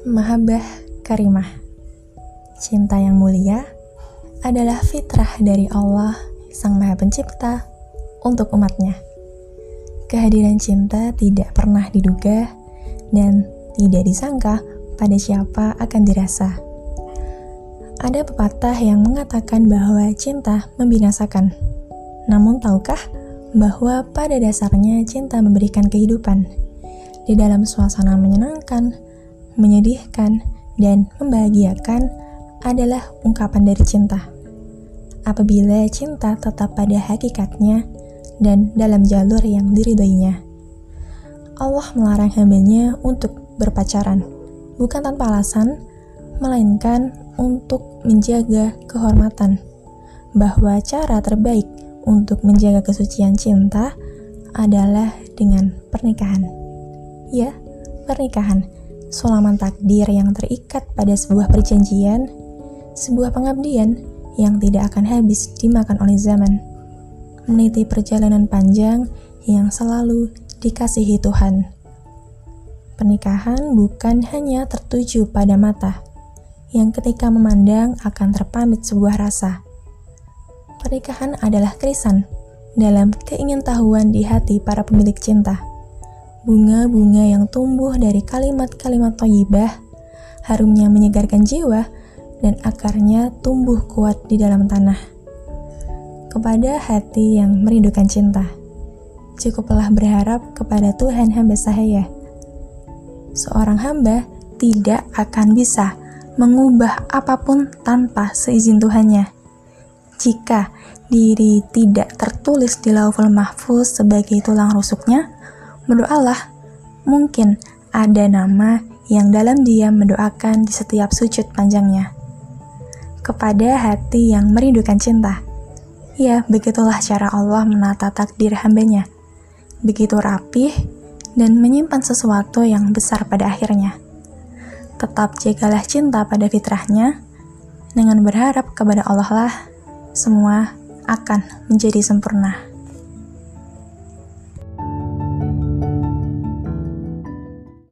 Mahabbah Karimah Cinta yang mulia adalah fitrah dari Allah Sang Maha Pencipta untuk umatnya. Kehadiran cinta tidak pernah diduga dan tidak disangka pada siapa akan dirasa. Ada pepatah yang mengatakan bahwa cinta membinasakan. Namun tahukah bahwa pada dasarnya cinta memberikan kehidupan? Di dalam suasana menyenangkan, menyedihkan, dan membahagiakan adalah ungkapan dari cinta. Apabila cinta tetap pada hakikatnya dan dalam jalur yang diridhoinya. Allah melarang hambanya untuk berpacaran, bukan tanpa alasan, melainkan untuk menjaga kehormatan. Bahwa cara terbaik untuk menjaga kesucian cinta adalah dengan pernikahan. Ya, pernikahan sulaman takdir yang terikat pada sebuah perjanjian, sebuah pengabdian yang tidak akan habis dimakan oleh zaman. Meniti perjalanan panjang yang selalu dikasihi Tuhan. Pernikahan bukan hanya tertuju pada mata, yang ketika memandang akan terpamit sebuah rasa. Pernikahan adalah krisan dalam keingintahuan di hati para pemilik cinta bunga-bunga yang tumbuh dari kalimat-kalimat toyibah, harumnya menyegarkan jiwa, dan akarnya tumbuh kuat di dalam tanah. Kepada hati yang merindukan cinta, cukuplah berharap kepada Tuhan hamba sahaya. Seorang hamba tidak akan bisa mengubah apa pun tanpa seizin Tuhannya. Jika diri tidak tertulis di lauful mahfuz sebagai tulang rusuknya, Berdoalah, mungkin ada nama yang dalam diam mendoakan di setiap sujud panjangnya. Kepada hati yang merindukan cinta. Ya, begitulah cara Allah menata takdir hambanya. Begitu rapih dan menyimpan sesuatu yang besar pada akhirnya. Tetap jagalah cinta pada fitrahnya, dengan berharap kepada Allah lah, semua akan menjadi sempurna.